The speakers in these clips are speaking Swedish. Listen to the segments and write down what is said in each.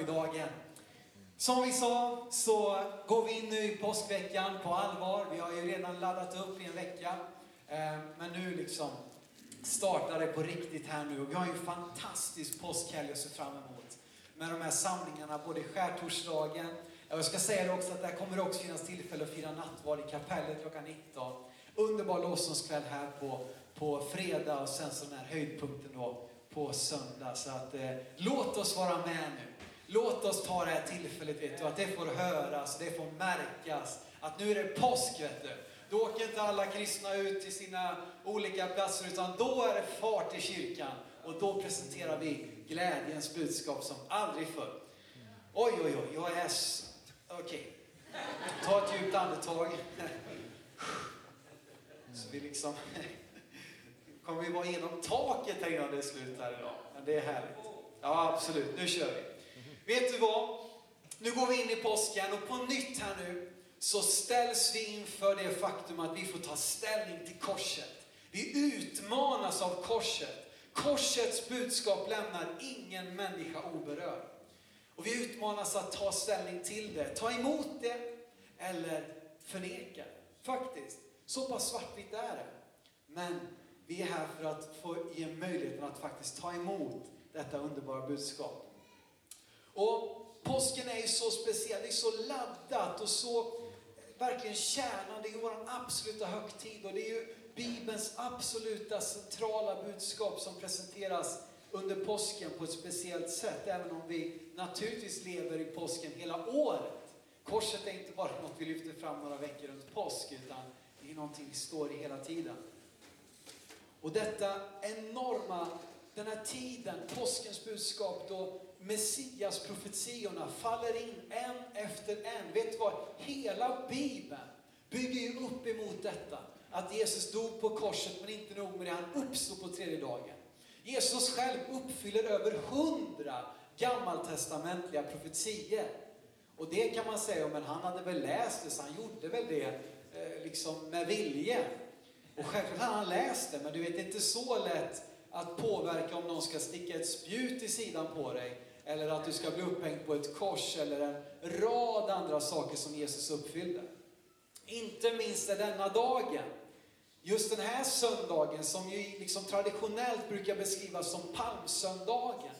förmiddagen. Som vi sa så går vi in nu i påskveckan på allvar. Vi har ju redan laddat upp i en vecka. Eh, men nu liksom startar det på riktigt här nu. Och vi har ju en fantastisk påskhelg att se fram emot. Med de här samlingarna, både skärtorsdagen, jag ska säga det också att där kommer det också finnas tillfälle att fira nattvard i kapellet klockan 19. Underbar lovsångskväll här på, på fredag och sen så den här höjdpunkten då på söndag. Så att eh, låt oss vara med nu. Låt oss ta det här tillfället, vet du, att det får höras, det får märkas. Att nu är det påsk, vet du. Då åker inte alla kristna ut till sina olika platser, utan då är det fart i kyrkan. Och då presenterar vi glädjens budskap som aldrig förr. Oj, oj, oj, jag är... s- Okej. Ta ett djupt andetag. Så vi liksom... Kommer vi vara genom taket här innan det är slut här idag. Men det är härligt. Ja, absolut. Nu kör vi. Vet du vad? Nu går vi in i påsken och på nytt här nu så ställs vi inför det faktum att vi får ta ställning till korset. Vi utmanas av korset. Korsets budskap lämnar ingen människa oberörd. Och vi utmanas att ta ställning till det, ta emot det eller förneka det. Faktiskt, så pass svartvitt är det. Men vi är här för att få ge möjligheten att faktiskt ta emot detta underbara budskap. Och påsken är ju så speciell, det är så laddat och så eh, verkligen kärnan, det är vår absoluta högtid och det är ju Bibelns absoluta centrala budskap som presenteras under påsken på ett speciellt sätt, även om vi naturligtvis lever i påsken hela året. Korset är inte bara något vi lyfter fram några veckor runt påsk, utan det är någonting vi står i hela tiden. Och detta enorma, den här tiden, påskens budskap, då Messias profetiorna faller in en efter en. Vet du vad? Hela Bibeln bygger ju upp emot detta. Att Jesus dog på korset, men inte nog med det, han uppstod på tredje dagen. Jesus själv uppfyller över hundra gammaltestamentliga profetier. Och det kan man säga, men han hade väl läst det, så han gjorde väl det eh, liksom med vilje. Och självklart hade han läst det, men du vet, det är inte så lätt att påverka om någon ska sticka ett spjut i sidan på dig, eller att du ska bli upphängd på ett kors, eller en rad andra saker som Jesus uppfyllde. Inte minst är denna dagen, just den här söndagen som ju liksom traditionellt brukar beskrivas som palmsöndagen,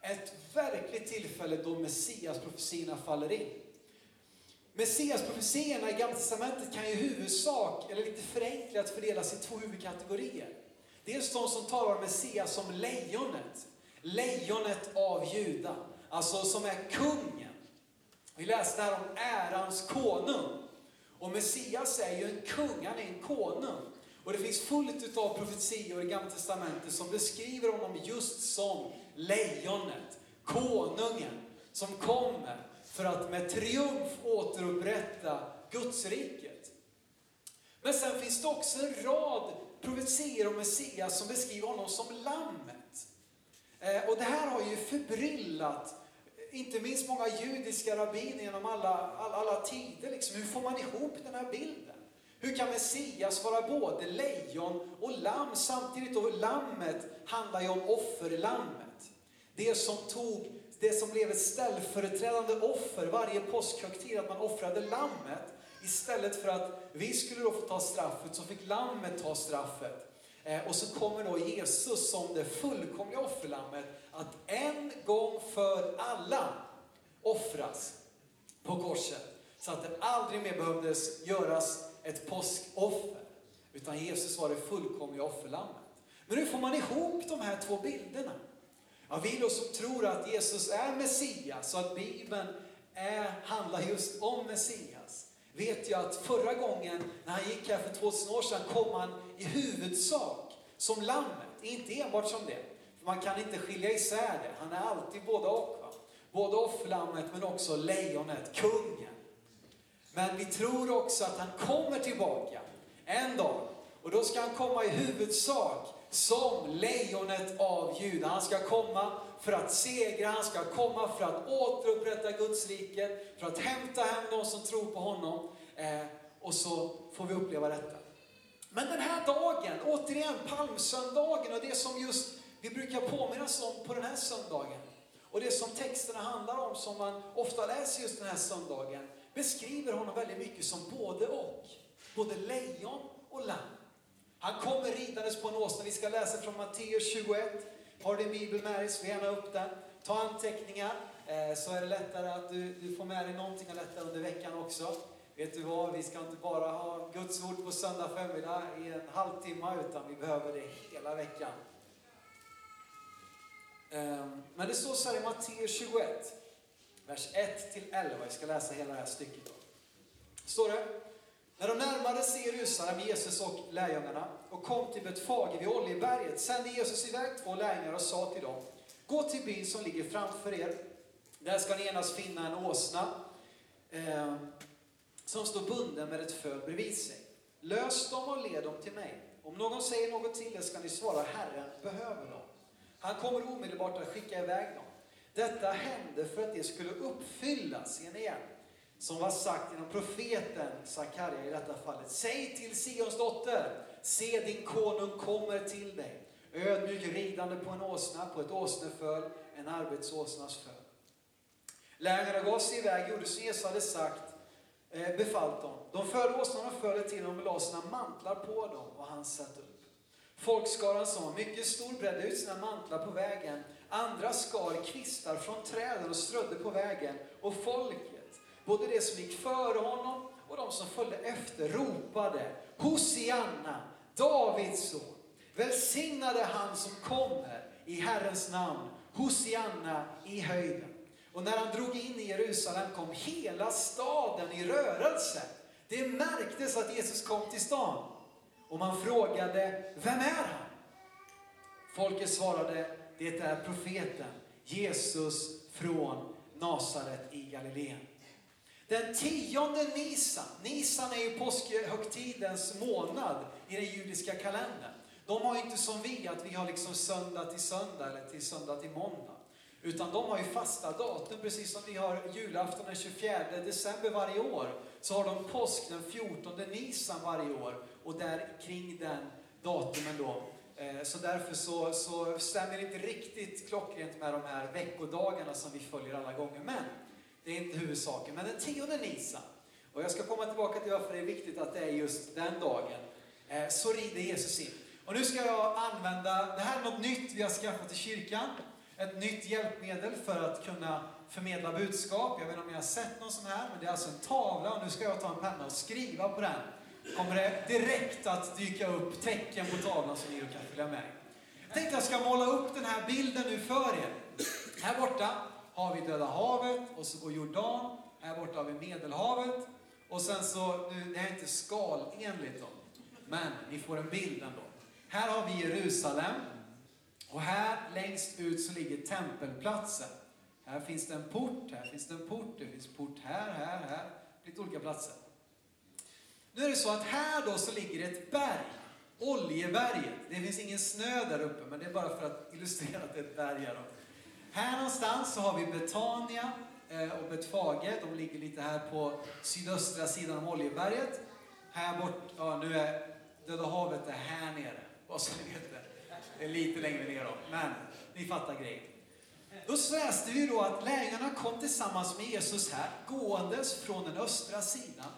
ett verkligt tillfälle då Messias profetierna faller in. Messias-profetierna i Gamla Testamentet kan ju i huvudsak, eller lite förenklat, fördelas i två huvudkategorier. Dels de som talar om Messias som lejonet, lejonet av Juda, alltså som är kungen. Vi läste här om ärans konung. Och Messias är ju en kung, han är en konung. Och det finns fullt av profetior i Gamla Testamentet som beskriver honom just som lejonet, konungen, som kommer för att med triumf återupprätta Gudsriket. Men sen finns det också en rad profetior om Messias som beskriver honom som lammet. Eh, och det här har ju förbryllat eh, inte minst många judiska rabbiner genom alla, alla, alla tider. Liksom. Hur får man ihop den här bilden? Hur kan Messias vara både lejon och lamm samtidigt? Och lammet handlar ju om offerlammet. Det som tog, det som blev ett ställföreträdande offer varje påskhögtid, att man offrade lammet. Istället för att vi skulle då få ta straffet så fick lammet ta straffet. Eh, och så kommer då Jesus som det fullkomliga offerlammet att en gång för alla offras på korset. Så att det aldrig mer behövdes göras ett påskoffer. Utan Jesus var det fullkomliga offerlammet. Men hur får man ihop de här två bilderna? Ja, vi då som tror att Jesus är Messias och att Bibeln är, handlar just om Messias. Vet jag att förra gången när han gick här för 2000 år sedan kom han i huvudsak som lammet, inte enbart som det. för Man kan inte skilja isär det. Han är alltid både och. Va? Både offerlammet men också lejonet, kungen. Men vi tror också att han kommer tillbaka en dag. Och då ska han komma i huvudsak som lejonet av Juda. Han ska komma för att segra, han ska komma för att återupprätta Guds rike, för att hämta hem de som tror på honom. Eh, och så får vi uppleva detta. Men den här dagen, återigen palmsöndagen och det som just vi brukar påminnas om på den här söndagen. Och det som texterna handlar om, som man ofta läser just den här söndagen, beskriver honom väldigt mycket som både och. Både lejon och lamm. Han kommer ridandes på en åsna. Vi ska läsa från Matteus 21. Har du din bibel med dig, så gärna upp den. Ta anteckningar, eh, så är det lättare att du, du får med dig någonting och lättare under veckan också. Vet du vad, vi ska inte bara ha Guds ord på söndag förmiddag i en halvtimme, utan vi behöver det hela veckan. Ehm, men det står så här i Matteus 21, vers 1-11. Jag ska läsa hela det här stycket. Då. Står det, när de närmade sig Jerusalem, Jesus och lärjungarna, och kom till Betfage vid Oljeberget, sände Jesus iväg två lärjungar och sa till dem, gå till byn som ligger framför er. Där ska ni genast finna en åsna eh, som står bunden med ett föl bredvid sig. Lös dem och led dem till mig. Om någon säger något till er ska ni svara, Herren behöver dem. Han kommer omedelbart att skicka iväg dem. Detta hände för att det skulle uppfyllas, ser ni igen, som var sagt genom profeten Sakarja i detta fallet. Säg till Sions dotter, se din konung kommer till dig. Ödmjuk ridande på en åsna, på ett åsneföl, en arbetsåsnas föl. Lärjungarna gav sig iväg, gjorde som Jesus hade sagt, Eh, befallt dem. De förde åsnorna och fölet till dem och lade sina mantlar på dem och han satte upp. Folkskaran som var mycket stor bredde ut sina mantlar på vägen. Andra skar kvistar från träden och strödde på vägen. Och folket, både de som gick före honom och de som följde efter, ropade Hosianna, Davids son. Välsignade han som kommer i Herrens namn. Hosianna i höjden. Och när han drog in i Jerusalem kom hela staden i rörelse. Det märktes att Jesus kom till stan. Och man frågade, vem är han? Folket svarade, det är profeten Jesus från Nasaret i Galileen. Den tionde Nisan, Nisan är ju påskhögtidens månad i den judiska kalendern. De har inte som vi, att vi har liksom söndag till söndag eller till söndag till måndag. Utan de har ju fasta datum, precis som vi har julafton den 24 december varje år. Så har de påsk den 14 Nisan varje år och där kring den datumen då. Eh, så därför så, så stämmer det inte riktigt klockrent med de här veckodagarna som vi följer alla gånger. Men det är inte huvudsaken. Men den 10 Nisan, och jag ska komma tillbaka till varför det är viktigt att det är just den dagen, eh, så rider Jesus in. Och nu ska jag använda, det här är något nytt vi har skaffat i kyrkan ett nytt hjälpmedel för att kunna förmedla budskap. Jag vet inte om ni har sett någon sån här, men det är alltså en tavla och nu ska jag ta en penna och skriva på den. Kommer det direkt att dyka upp tecken på tavlan så ni kan följa med. Jag tänkte jag ska måla upp den här bilden nu för er. Här borta har vi Döda havet och så går Jordan. Här borta har vi Medelhavet. Och sen så, nu, det här är inte skalenligt då, men ni får en bild ändå. Här har vi Jerusalem. Och här längst ut så ligger tempelplatsen. Här finns det en port, här finns det en port, det finns port här, här, här. Lite olika platser. Nu är det så att här då så ligger ett berg. Oljeberget. Det finns ingen snö där uppe, men det är bara för att illustrera att det är ett berg här. Då. Här någonstans så har vi Betania eh, och Betfage. De ligger lite här på sydöstra sidan om Oljeberget. Här bort, ja nu är Döda havet är här nere, vad ska ni veta? Det. Är lite längre ner då, men ni fattar grejen. Då läste vi då att lärjungarna kom tillsammans med Jesus här, gåendes från den östra sidan.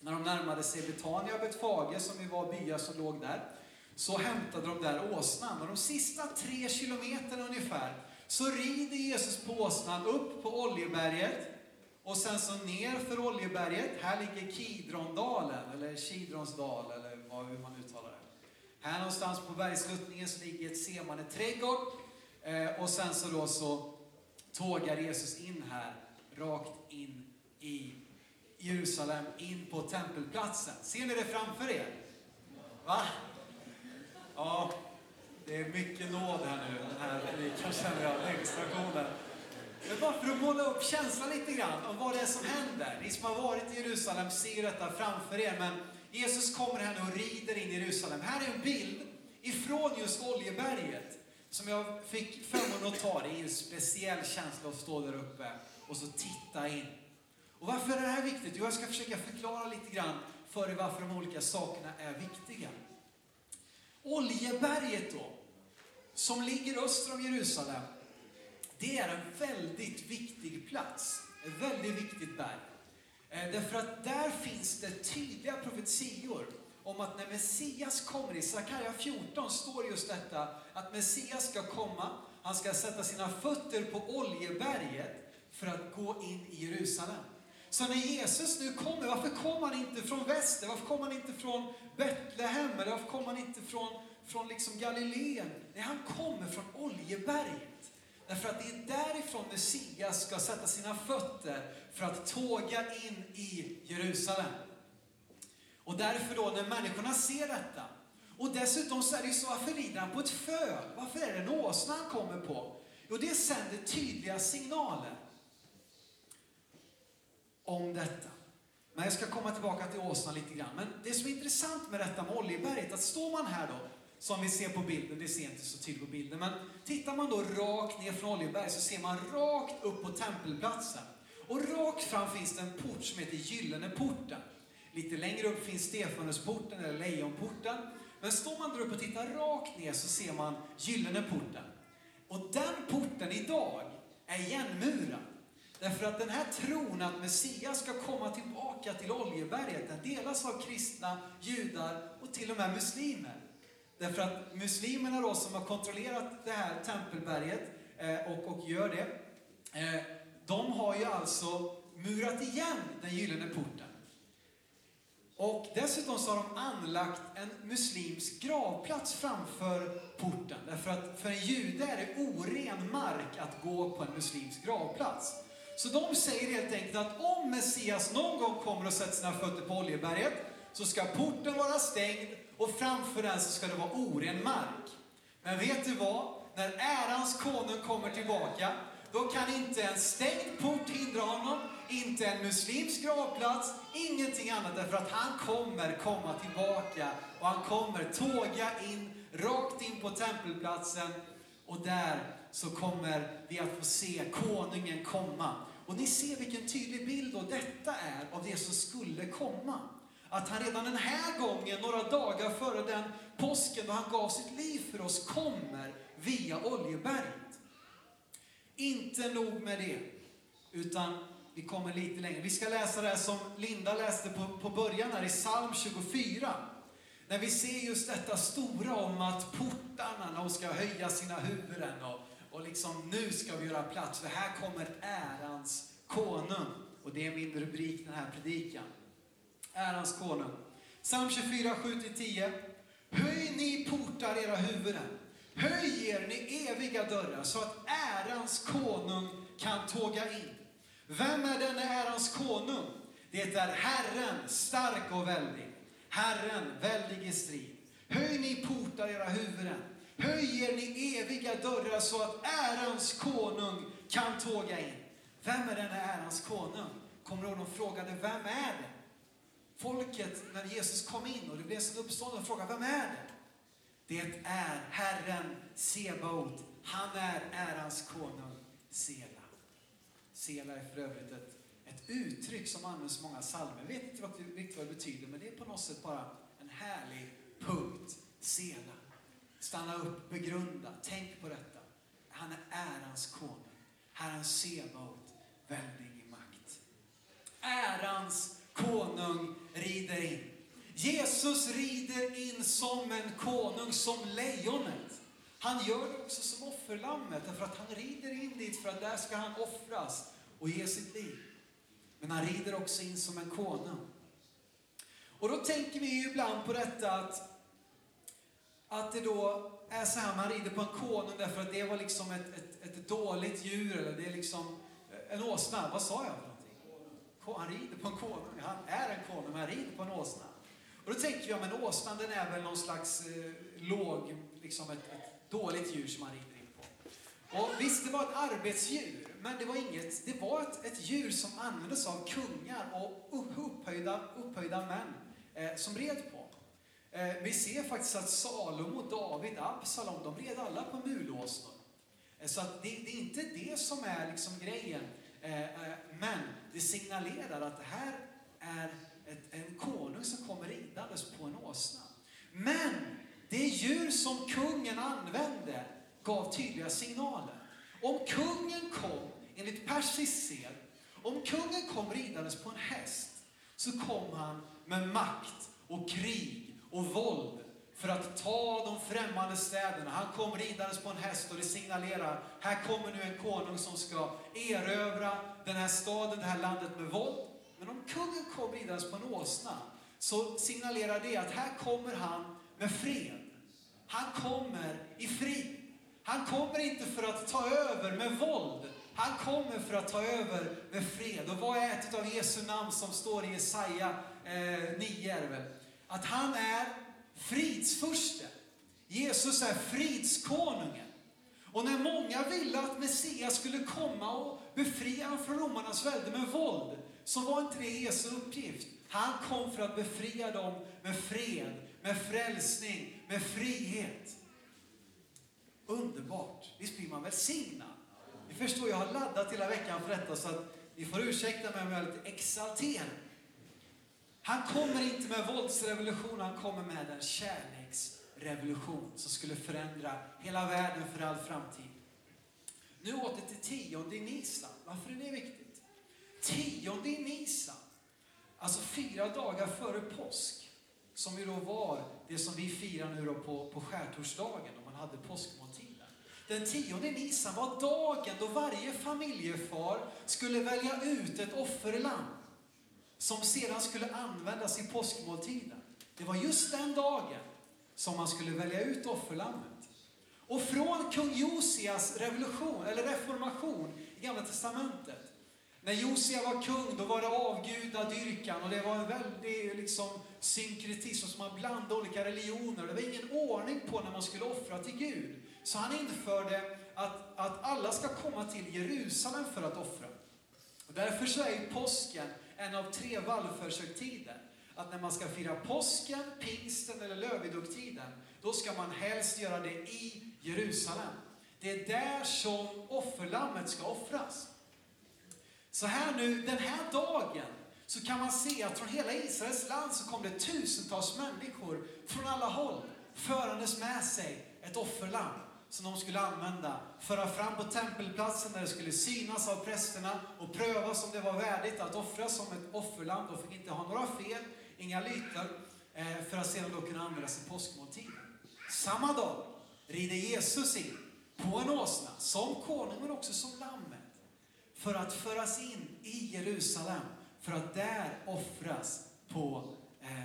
När de närmade sig Betania och Betfage, som ju var byar som låg där, så hämtade de där åsnan. Och de sista tre kilometerna ungefär, så rider Jesus på åsnan upp på Oljeberget, och sen så ner för Oljeberget, här ligger Kidrondalen, eller Kidronsdal, eller hur man uttalar det. Här någonstans på bergsluttningen så ligger ett Semane trädgård. Eh, och sen så då så tågar Jesus in här, rakt in i Jerusalem, in på tempelplatsen. Ser ni det framför er? Va? Ja, Det är mycket nåd här nu, den här predikan känner jag, demonstrationen. Men bara för att måla upp känslan lite grann om vad det är som händer. Ni som har varit i Jerusalem ser detta framför er, men Jesus kommer här nu och rider in i Jerusalem. Här är en bild ifrån just Oljeberget som jag fick förmånen att ta. Det är en speciell känsla att stå där uppe och så titta in. Och varför är det här viktigt? Jo, jag ska försöka förklara lite grann för er varför de olika sakerna är viktiga. Oljeberget då, som ligger öster om Jerusalem, det är en väldigt viktig plats. Ett väldigt viktigt berg. Eh, därför att där finns det tydliga profetior om att när Messias kommer, i Sakarja 14 står just detta, att Messias ska komma, han ska sätta sina fötter på Oljeberget för att gå in i Jerusalem. Så när Jesus nu kommer, varför kommer han inte från väster? Varför kommer han inte från Betlehem? Eller varför kommer han inte från, från liksom Galileen? Nej, han kommer från Oljeberget. Därför att det är därifrån Messias ska sätta sina fötter för att tåga in i Jerusalem. Och därför då, när människorna ser detta, och dessutom så är det ju så, varför rider han på ett föl? Varför är det en åsna han kommer på? Jo, det sänder tydliga signaler om detta. Men jag ska komma tillbaka till åsnan lite grann. Men det som är intressant med detta med Oljeberget, att står man här då, som vi ser på bilden, det ser inte så tydligt på bilden, men tittar man då rakt ner från Oljeberg så ser man rakt upp på tempelplatsen. Och rakt fram finns det en port som heter Gyllene porten. Lite längre upp finns Stefanusporten eller Lejonporten. Men står man där uppe och tittar rakt ner så ser man Gyllene porten. Och den porten idag är igenmurad. Därför att den här tron att Messias ska komma tillbaka till Oljeberget, den delas av kristna, judar och till och med muslimer. Därför att muslimerna då som har kontrollerat det här tempelberget eh, och, och gör det, eh, de har ju alltså murat igen den gyllene porten. Och dessutom så har de anlagt en muslimsk gravplats framför porten. Därför att för en jude är det oren mark att gå på en muslimsk gravplats. Så de säger helt enkelt att om Messias någon gång kommer och sätter sina fötter på Oljeberget så ska porten vara stängd och framför den så ska det vara oren mark. Men vet du vad? När ärans konung kommer tillbaka, då kan inte en stängd port hindra honom, inte en muslimsk gravplats, ingenting annat därför att han kommer komma tillbaka och han kommer tåga in, rakt in på tempelplatsen och där så kommer vi att få se konungen komma. Och ni ser vilken tydlig bild då detta är av det som skulle komma. Att han redan den här gången, några dagar före den påsken då han gav sitt liv för oss, kommer via Oljeberget. Inte nog med det, utan vi kommer lite längre. Vi ska läsa det som Linda läste på, på början här i psalm 24. När vi ser just detta stora om att portarna, de ska höja sina huvuden och, och liksom nu ska vi göra plats, för här kommer ärans konung. Och det är min rubrik den här predikan. Ärans konung. Psalm 24, 7-10. Höj ni portar era huvuden. Höj er ni eviga dörrar så att ärans konung kan tåga in. Vem är denne ärans konung? Det är Herren, stark och väldig. Herren, väldig i strid. Höj ni portar era huvuden. Höj er ni eviga dörrar så att ärans konung kan tåga in. Vem är denne ärans konung? Kommer du ihåg de frågade, vem är det? Folket, när Jesus kom in och det blev en uppståndelse, och frågade, vem är det? Det är Herren Sebaot. Han är ärans konung, Sela. Sela är för övrigt ett, ett uttryck som används i många psalmer. Jag vet inte vad, riktigt vad det betyder, men det är på något sätt bara en härlig punkt. Sela. Stanna upp, begrunda, tänk på detta. Han är ärans konung. Herren Sebaot, väldig i makt. Ärans konung rider in. Jesus rider in som en konung, som lejonet. Han gör det också som offerlammet, därför att han rider in dit för att där ska han offras och ge sitt liv. Men han rider också in som en konung. Och då tänker vi ju ibland på detta att, att det då är så här, man rider på en konung därför att det var liksom ett, ett, ett dåligt djur, eller det är liksom en åsna. Vad sa jag? Han rider på en konung. Han är en konung, men han rider på en åsna. Och då tänker jag, men åsnan den är väl någon slags eh, låg, liksom ett, ett dåligt djur som han rider in på. Och visst, det var ett arbetsdjur, men det var, inget, det var ett, ett djur som användes av kungar och upphöjda, upphöjda män eh, som red på. Eh, vi ser faktiskt att Salomo, David, Absalom, de red alla på mulåsnor. Eh, så att det, det, är inte det som är liksom grejen. Eh, eh, men det signalerar att det här är ett, en konung som kommer ridandes på en åsna. Men det djur som kungen använde gav tydliga signaler. Om kungen kom, enligt persisk sed, om kungen kom ridandes på en häst, så kom han med makt och krig och våld för att ta de främmande städerna. Han kom ridandes på en häst och det signalerar, här kommer nu en konung som ska erövra den här staden, det här landet med våld. Men om kungen kom ridandes på en åsna, så signalerar det att här kommer han med fred. Han kommer i frid. Han kommer inte för att ta över med våld. Han kommer för att ta över med fred. Och vad är ett av Jesu namn som står i Jesaja eh, 9? Att han är fridsfurste. Jesus är fridskonungen. Och när många ville att Messias skulle komma och befria dem från romarnas välde med våld, så var inte det Jesu uppgift. Han kom för att befria dem med fred, med frälsning, med frihet. Underbart! Visst blir man välsignad? Ni förstår, jag har laddat hela veckan för detta så att ni får ursäkta mig om jag är lite exalterad. Han kommer inte med våldsrevolution, han kommer med en kärleksrevolution som skulle förändra hela världen för all framtid. Nu åter till tionde i Nisan. Varför är det viktigt? Tionde i Nisan, alltså fyra dagar före påsk, som ju då var det som vi firar nu då på, på skärtorsdagen, då man hade påskmåltiden. Den tionde Nisan var dagen då varje familjefar skulle välja ut ett offerlamm som sedan skulle användas i påskmåltiden. Det var just den dagen som man skulle välja ut offerlammet. Och från kung Josias revolution, eller reformation i Gamla Testamentet. När Josia var kung, då var det avgudadyrkan och det var en väldig liksom, synkretism som man blandade olika religioner. Det var ingen ordning på när man skulle offra till Gud. Så han införde att, att alla ska komma till Jerusalem för att offra. Och därför så är påsken en av tre vallförsöktider. Att när man ska fira påsken, pingsten eller lövidogtiden, då ska man helst göra det i Jerusalem. Det är där som offerlammet ska offras. Så här nu, den här dagen, så kan man se att från hela Israels land så kom det tusentals människor från alla håll, förandes med sig ett offerlamm som de skulle använda, föra fram på tempelplatsen där det skulle synas av prästerna och prövas om det var värdigt att offras som ett offerland. De fick inte ha några fel, inga lyter, eh, för att sedan då kunna användas i påskmåltiden. Samma dag rider Jesus in på en åsna, som konung men också som lammet, för att föras in i Jerusalem, för att där offras på, eh,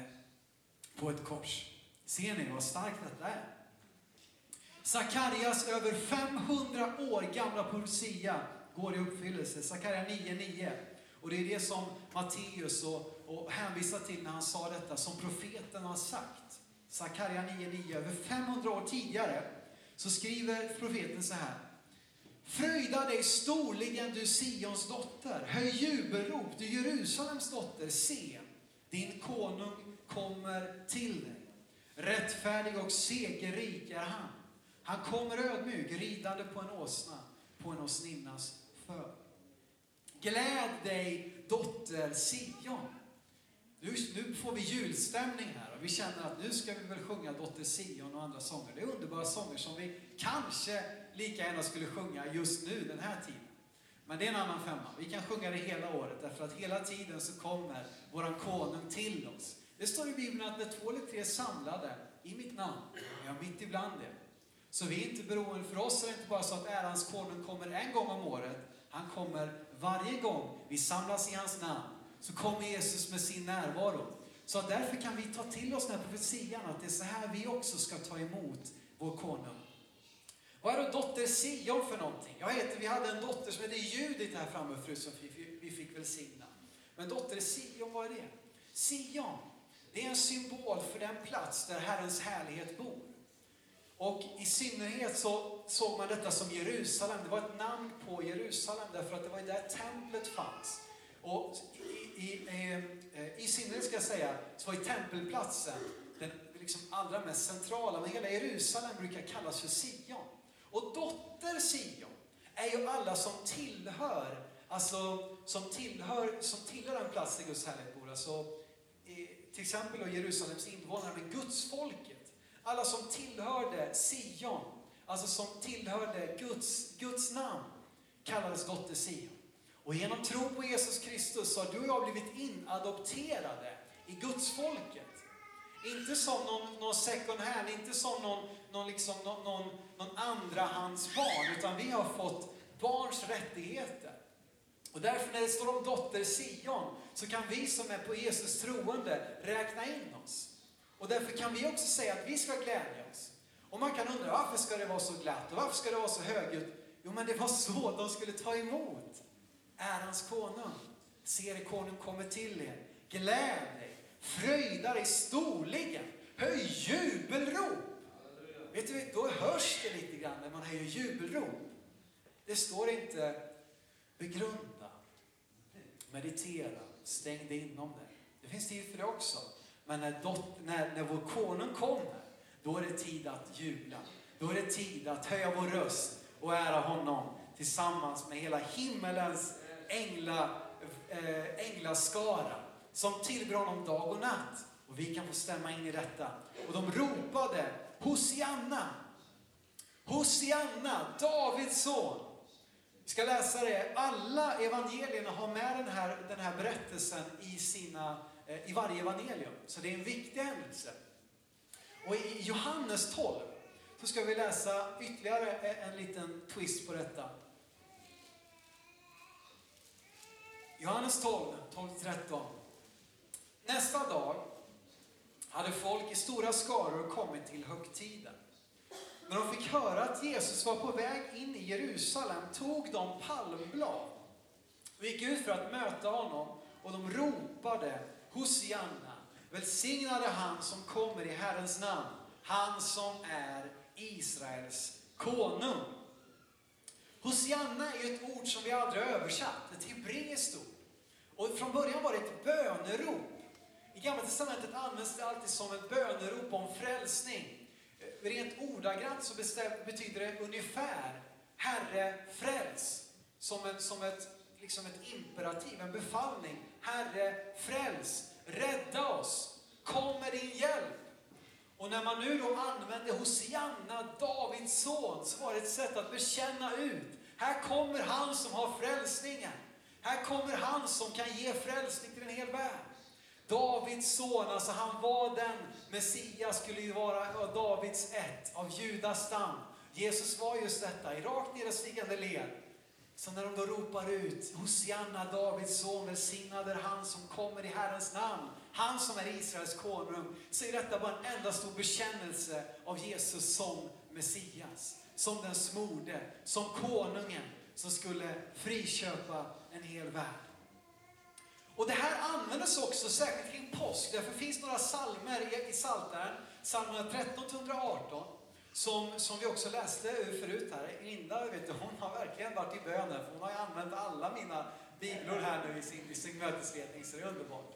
på ett kors. Ser ni vad starkt detta är? Sakarias över 500 år gamla profetia går i uppfyllelse. Sakarja 9.9. Och det är det som Matteus och, och hänvisar till när han sa detta, som profeten har sagt. Sakarja 9.9. Över 500 år tidigare så skriver profeten så här. Fröjda dig storligen du Sions dotter, höj jubelrop du Jerusalems dotter, se, din konung kommer till dig. Rättfärdig och segerrik är han. Han kommer ödmjuk, ridande på en åsna, på en åsninnas föl. Gläd dig, dotter Sion. Nu, nu får vi julstämning här och vi känner att nu ska vi väl sjunga Dotter Sion och andra sånger. Det är underbara sånger som vi kanske lika gärna skulle sjunga just nu, den här tiden. Men det är en annan femma. Vi kan sjunga det hela året därför att hela tiden så kommer våran konung till oss. Det står i Bibeln att när två eller tre är samlade i mitt namn, är mitt ibland er. Så vi är inte beroende, för oss är det inte bara så att ärans konung kommer en gång om året. Han kommer varje gång vi samlas i hans namn, så kommer Jesus med sin närvaro. Så därför kan vi ta till oss den här profetian, att det är så här vi också ska ta emot vår konung. Vad är då dotter Sion för någonting? Jag heter, vi hade en dotter som hette Judit här framme förut som vi fick välsigna. Men dotter Sion, vad är det? Sion, det är en symbol för den plats där Herrens härlighet bor. Och i synnerhet så såg man detta som Jerusalem. Det var ett namn på Jerusalem därför att det var där templet fanns. Och i, i, i, eh, i synnerhet ska jag säga, så var ju tempelplatsen den liksom allra mest centrala. Men hela Jerusalem brukar kallas för Sion. Och dotter Sion är ju alla som tillhör, alltså som tillhör, som tillhör den plats där Guds härlighet bor. Alltså, till exempel då Jerusalems invånare, men gudsfolket. Alla som tillhörde Sion, alltså som tillhörde Guds, Guds namn, kallades dotter Sion. Och genom tro på Jesus Kristus så har du och jag blivit inadopterade i Guds folket. Inte som någon, någon second hand, inte som någon, någon, liksom, någon, någon, någon andrahandsbarn, utan vi har fått barns rättigheter. Och därför när det står om dotter Sion, så kan vi som är på Jesus troende räkna in oss. Och därför kan vi också säga att vi ska glädja oss. Och man kan undra, varför ska det vara så glatt och varför ska det vara så högljutt? Jo, men det var så de skulle ta emot ärans konung. Se er konung kommer till er. Gläd dig, fröjda dig storligen, höj jubelrop. Vet du, då hörs det lite grann när man höjer jubelrop. Det står inte begrunda, meditera, stäng dig inom det. Det finns tid för det också. Men när, dot, när, när vår konung kommer, då är det tid att jubla. Då är det tid att höja vår röst och ära honom tillsammans med hela himmelens ängla, äh, änglaskara som tillber honom dag och natt. Och vi kan få stämma in i detta. Och de ropade Hosianna! Hosianna, Davids son! Vi ska läsa det. Alla evangelierna har med den här, den här berättelsen i, sina, Eh, i varje evangelium. Så det är en viktig händelse. Och i Johannes 12 så ska vi läsa ytterligare en liten twist på detta. Johannes 12, 12-13. Nästa dag hade folk i stora skaror kommit till högtiden. När de fick höra att Jesus var på väg in i Jerusalem tog de palmblad och gick ut för att möta honom och de ropade Hosianna, välsignade han som kommer i Herrens namn, han som är Israels konung. Hosianna är ju ett ord som vi aldrig har översatt, ett hebreiskt ord. Och från början var det ett bönerop. I Gamla Testamentet används det alltid som ett bönerop om frälsning. Rent ordagrant så betyder det ungefär Herre fräls. Som, en, som ett, liksom ett imperativ, en befallning. Herre fräls, rädda oss, kom med din hjälp. Och när man nu då använde Hosianna, Davids son, så var det ett sätt att bekänna ut. Här kommer han som har frälsningen. Här kommer han som kan ge frälsning till en hel värld. Davids son, alltså han var den Messias, skulle ju vara Davids ett, av Judas stam. Jesus var just detta, i rakt nedstigande led. Så när de då ropar ut, Hosianna, Davids son, välsignad är han som kommer i Herrens namn, han som är Israels konung, så är detta bara en enda stor bekännelse av Jesus som Messias, som den smorde, som konungen som skulle friköpa en hel värld. Och det här användes också särskilt kring påsk. Därför finns några salmer i Psaltaren, psalmerna 13-118, som, som vi också läste ur förut här. Linda, vet du, hon har verkligen varit i bönen, för hon har ju använt alla mina bibelor här nu i sin, i sin mötesledning, så det är underbart.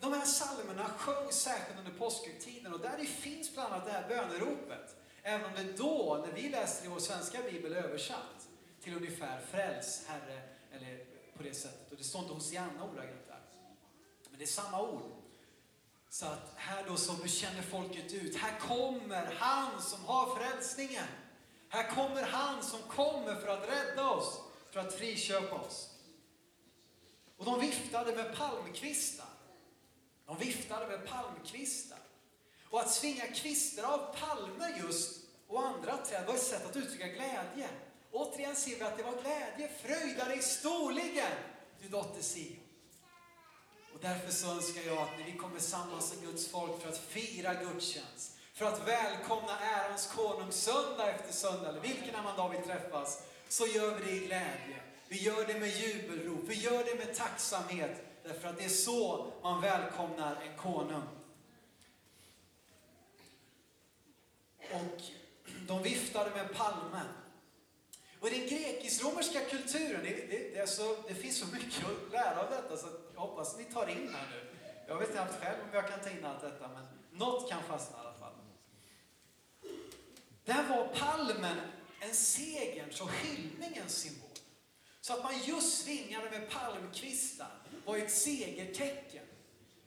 De här psalmerna sjöngs särskilt under påskhögtiden och där det finns bland annat det här böneropet. Även om det då, när vi läste i vår svenska bibel, översatt till ungefär Fräls Herre, eller på det sättet. Och det står inte Hosianna ordagrant där. Men det är samma ord. Så att här då så bekänner folket ut, här kommer han som har frälsningen. Här kommer han som kommer för att rädda oss, för att friköpa oss. Och de viftade med palmkvistar. De viftade med palmkvistar. Och att svinga kvistar av palmer just och andra träd var ett sätt att uttrycka glädje. Återigen ser vi att det var glädje, fröjda dig storligen, du dotter Sion. Och därför så önskar jag att när vi kommer samman som Guds folk för att fira gudstjänst, för att välkomna ärans konung söndag efter söndag, eller vilken annan dag vi träffas, så gör vi det i glädje. Vi gör det med jubelrop, vi gör det med tacksamhet, därför att det är så man välkomnar en konung. Och de viftade med palmen. Och i den grekisk-romerska kulturen, det, det, det, så, det, finns så mycket att lära av detta så jag hoppas ni tar in här nu. Jag vet inte själv om jag kan ta in allt detta, men något kan fastna i alla fall. Där var palmen en segerns och hyllningens symbol. Så att man just svingade med palmkvistar var ett segertecken.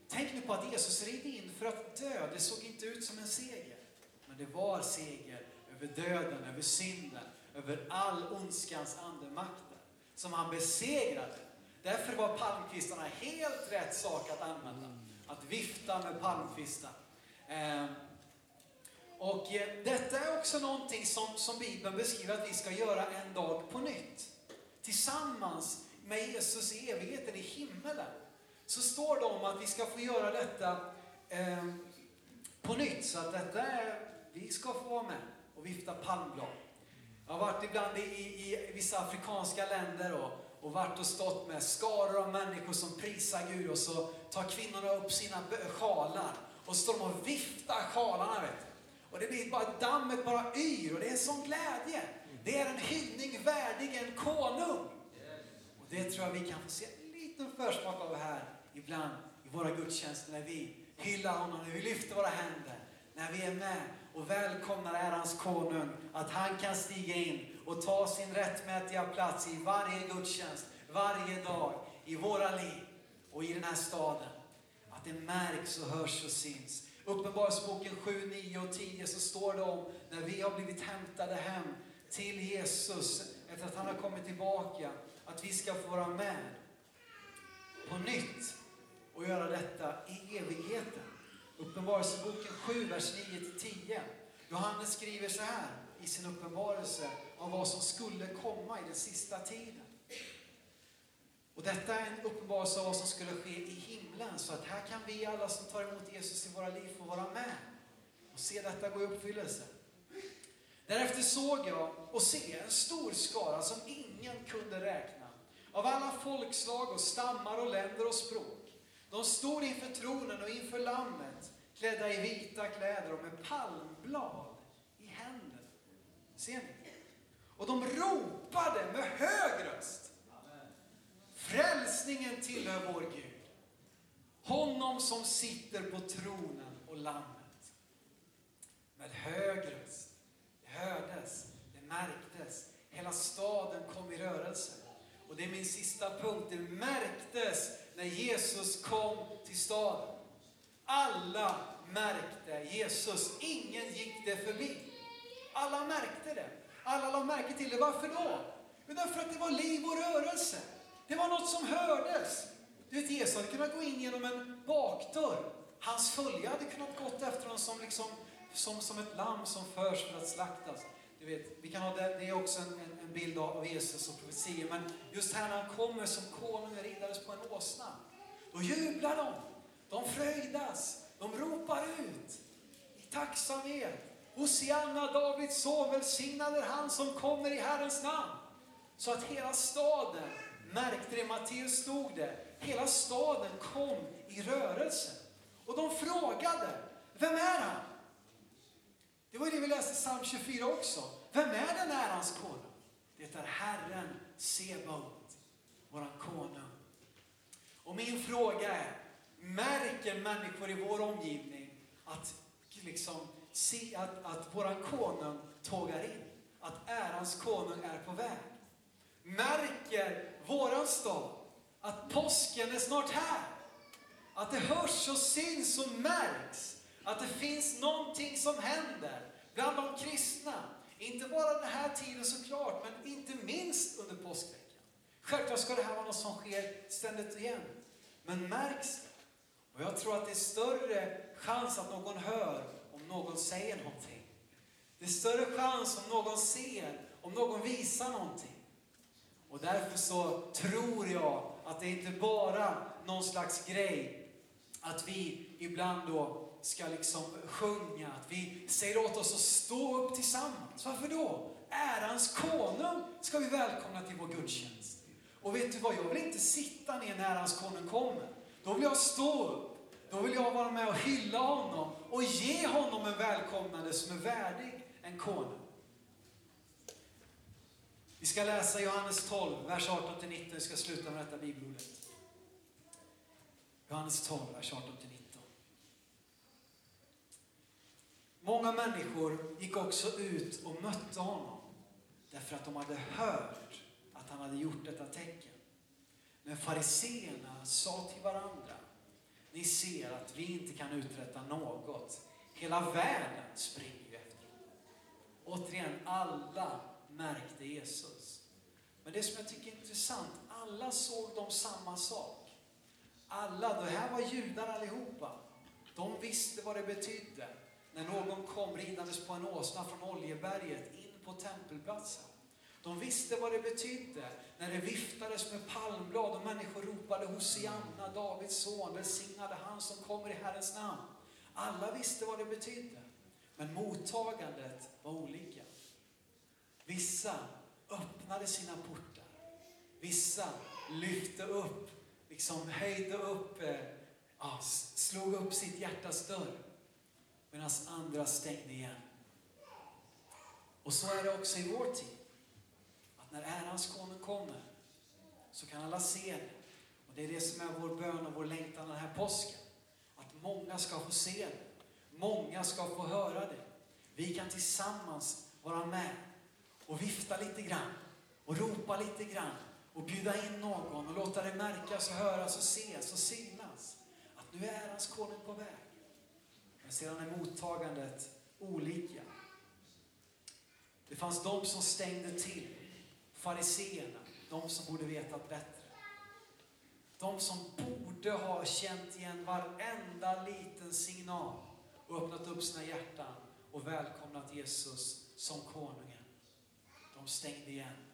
Tänk nu på att Jesus red in för att dö. Det såg inte ut som en seger. Men det var seger över döden, över synden, över all ondskans andemakter som han besegrade. Därför var palmkvistarna helt rätt sak att använda. Att vifta med palmkvistar. Eh, och eh, detta är också någonting som, som Bibeln beskriver att vi ska göra en dag på nytt. Tillsammans med Jesus i evigheten i himmelen. Så står det om att vi ska få göra detta eh, på nytt. Så att detta är, vi ska få vara med och vifta palmblad. Jag har varit ibland i, i, i vissa afrikanska länder och, och varit och stått med skaror av människor som prisar Gud och så tar kvinnorna upp sina sjalar och står de och viftar sjalarna. Vet Och det blir bara, dammet bara yr och det är en sån glädje. Det är en hyllning värdig en konung. Och det tror jag vi kan få se en liten försmak av här ibland i våra gudstjänster när vi hyllar honom, när vi lyfter våra händer, när vi är med och välkomnar ärans konung, att han kan stiga in och ta sin rättmätiga plats i varje gudstjänst, varje dag, i våra liv och i den här staden. Att det märks och hörs och syns. Uppenbarelseboken 7, 9 och 10 så står det om när vi har blivit hämtade hem till Jesus efter att han har kommit tillbaka, att vi ska få vara med på nytt och göra detta i evigheten. Uppenbarelseboken 7, vers 9-10. Johannes skriver så här i sin uppenbarelse om vad som skulle komma i den sista tiden. Och detta är en uppenbarelse av vad som skulle ske i himlen. Så att här kan vi alla som tar emot Jesus i våra liv få vara med och se detta gå i uppfyllelse. Därefter såg jag och se en stor skara som ingen kunde räkna. Av alla folkslag och stammar och länder och språk. De stod inför tronen och inför lammet, klädda i vita kläder och med palmblad i händerna. Ser ni? Och de ropade med hög röst. Frälsningen tillhör vår Gud. Honom som sitter på tronen och lammet. Med hög röst. Det hördes, det märktes. Hela staden kom i rörelse. Och det är min sista punkt. Det märktes när Jesus kom till staden. Alla märkte Jesus. Ingen gick det förbi. Alla märkte det. Alla la märke till det. Varför då? Jo, därför att det var liv och rörelse. Det var något som hördes. Du vet, Jesus hade kunnat gå in genom en bakdörr. Hans följe hade kunnat gått efter honom som, liksom, som, som ett lamm som förs för att slaktas. Du vet, vi kan ha det, det är också en, en bild av Jesus och profetier, men just här när han kommer som konung och riddares på en åsna, då jublar de. De fröjdas. De ropar ut i tacksamhet. Hosianna, Davids son, välsignad är han som kommer i Herrens namn. Så att hela staden märkte det, Matteus stod det, hela staden kom i rörelse. Och de frågade, vem är han? Det var det vi läste i psalm 24 också. Vem är den ärans konung? Det är Herren Sebaot, våran konung. Och min fråga är, märker människor i vår omgivning att, liksom, se att, att våran konung tågar in? Att ärans konung är på väg? Märker våran stad att påsken är snart här? Att det hörs och syns och märks att det finns någonting som händer bland de kristna. Inte bara den här tiden såklart, men inte minst under påskveckan. Självklart ska det här vara något som sker ständigt och jämt. Men märks det? Och jag tror att det är större chans att någon hör om någon säger någonting. Det är större chans om någon ser, om någon visar någonting. Och därför så tror jag att det inte bara någon slags grej att vi ibland då ska liksom sjunga, att vi säger åt oss att stå upp tillsammans. Varför då? Ärans konung ska vi välkomna till vår gudstjänst. Och vet du vad, jag vill inte sitta ner när ärans konung kommer. Då vill jag stå upp. Då vill jag vara med och hylla honom och ge honom en välkomnande som är värdig en konung. Vi ska läsa Johannes 12, vers 18-19. Vi ska sluta med detta bibelordet. Johannes 12, vers 18-19. Många människor gick också ut och mötte honom därför att de hade hört att han hade gjort detta tecken. Men fariseerna sa till varandra, ni ser att vi inte kan uträtta något. Hela världen springer ju efter honom. Återigen, alla märkte Jesus. Men det som jag tycker är intressant, alla såg de samma sak. Alla, det här var judar allihopa. De visste vad det betydde när någon kom ridandes på en åsna från Oljeberget in på tempelplatsen. De visste vad det betydde när det viftades med palmblad och människor ropade Hosianna, Davids son, välsignade han som kommer i Herrens namn. Alla visste vad det betydde, men mottagandet var olika. Vissa öppnade sina portar. Vissa lyfte upp, liksom höjde upp, eh, slog upp sitt hjärtas dörr. Medan andra stängde igen. Och så är det också i vår tid. Att när ärans konung kommer så kan alla se det. Och det är det som är vår bön och vår längtan den här påsken. Att många ska få se det. Många ska få höra det. Vi kan tillsammans vara med och vifta lite grann och ropa lite grann och bjuda in någon och låta det märkas och höras och ses och synas att nu är ärans konung på väg. Men sedan är mottagandet olika. Det fanns de som stängde till, fariseerna, de som borde vetat bättre. De som borde ha känt igen varenda liten signal och öppnat upp sina hjärtan och välkomnat Jesus som konungen. De stängde igen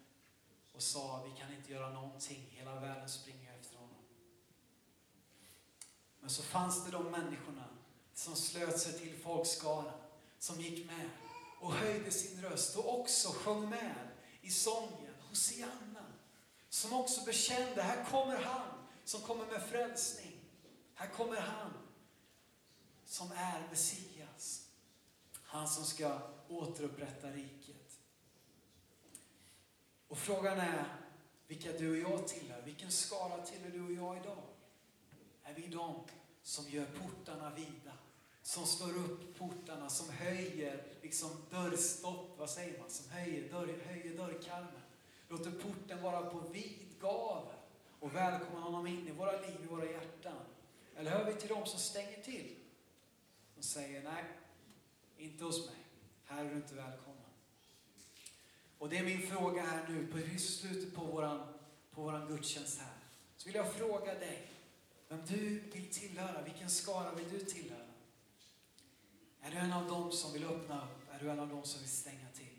och sa, vi kan inte göra någonting, hela världen springer efter honom. Men så fanns det de människorna som slöt sig till folkskaran, som gick med och höjde sin röst och också sjöng med i sången Hosianna. Som också bekände, här kommer han som kommer med frälsning. Här kommer han som är Messias. Han som ska återupprätta riket. Och frågan är vilka du och jag tillhör. Vilken skara tillhör du och jag idag? Är vi de som gör portarna vida? Som slår upp portarna, som höjer liksom dörrstopp, vad säger man? Som höjer, dörr, höjer dörrkarmen. Låter porten vara på vid gavel och välkomnar honom in i våra liv, i våra hjärtan. Eller hör vi till dem som stänger till? och säger nej, inte hos mig. Här är du inte välkommen. Och det är min fråga här nu på slutet på våran, på våran gudstjänst här. Så vill jag fråga dig vem du vill tillhöra. Vilken skara vill du tillhöra? Är du en av dem som vill öppna upp? Är du en av dem som vill stänga till?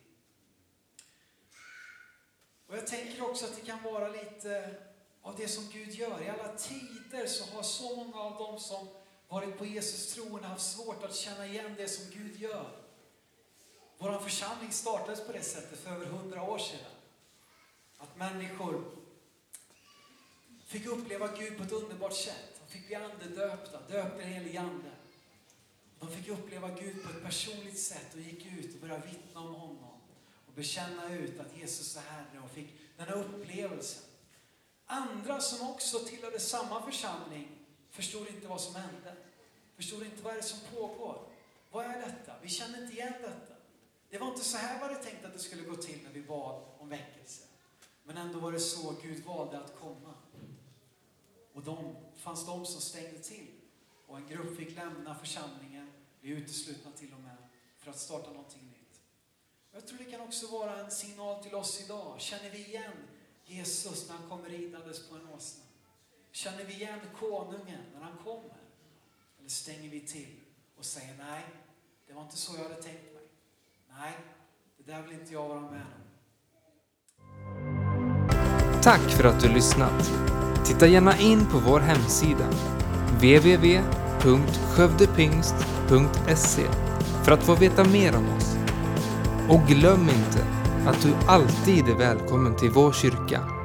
Och jag tänker också att det kan vara lite av det som Gud gör. I alla tider så har så många av dem som varit på Jesus troende haft svårt att känna igen det som Gud gör. Vår församling startades på det sättet för över hundra år sedan. Att människor fick uppleva Gud på ett underbart sätt. De fick bli andedöpta, döpta i helig ande. De fick uppleva Gud på ett personligt sätt och gick ut och började vittna om honom. Och bekänna ut att Jesus är Herre och fick den här upplevelsen. Andra som också tillhörde samma församling förstod inte vad som hände. Förstod inte vad är det som pågår. Vad är detta? Vi känner inte igen detta. Det var inte så här var det tänkt att det skulle gå till när vi bad om väckelse. Men ändå var det så Gud valde att komma. Och de fanns de som stängde till. Och en grupp fick lämna församlingen, bli uteslutna till och med, för att starta någonting nytt. Jag tror det kan också vara en signal till oss idag. Känner vi igen Jesus när han kommer ridandes på en åsna? Känner vi igen konungen när han kommer? Eller stänger vi till och säger nej, det var inte så jag hade tänkt mig. Nej, det där vill inte jag vara med om. Tack för att du lyssnat. Titta gärna in på vår hemsida www.skövdepingst.se för att få veta mer om oss. Och glöm inte att du alltid är välkommen till vår kyrka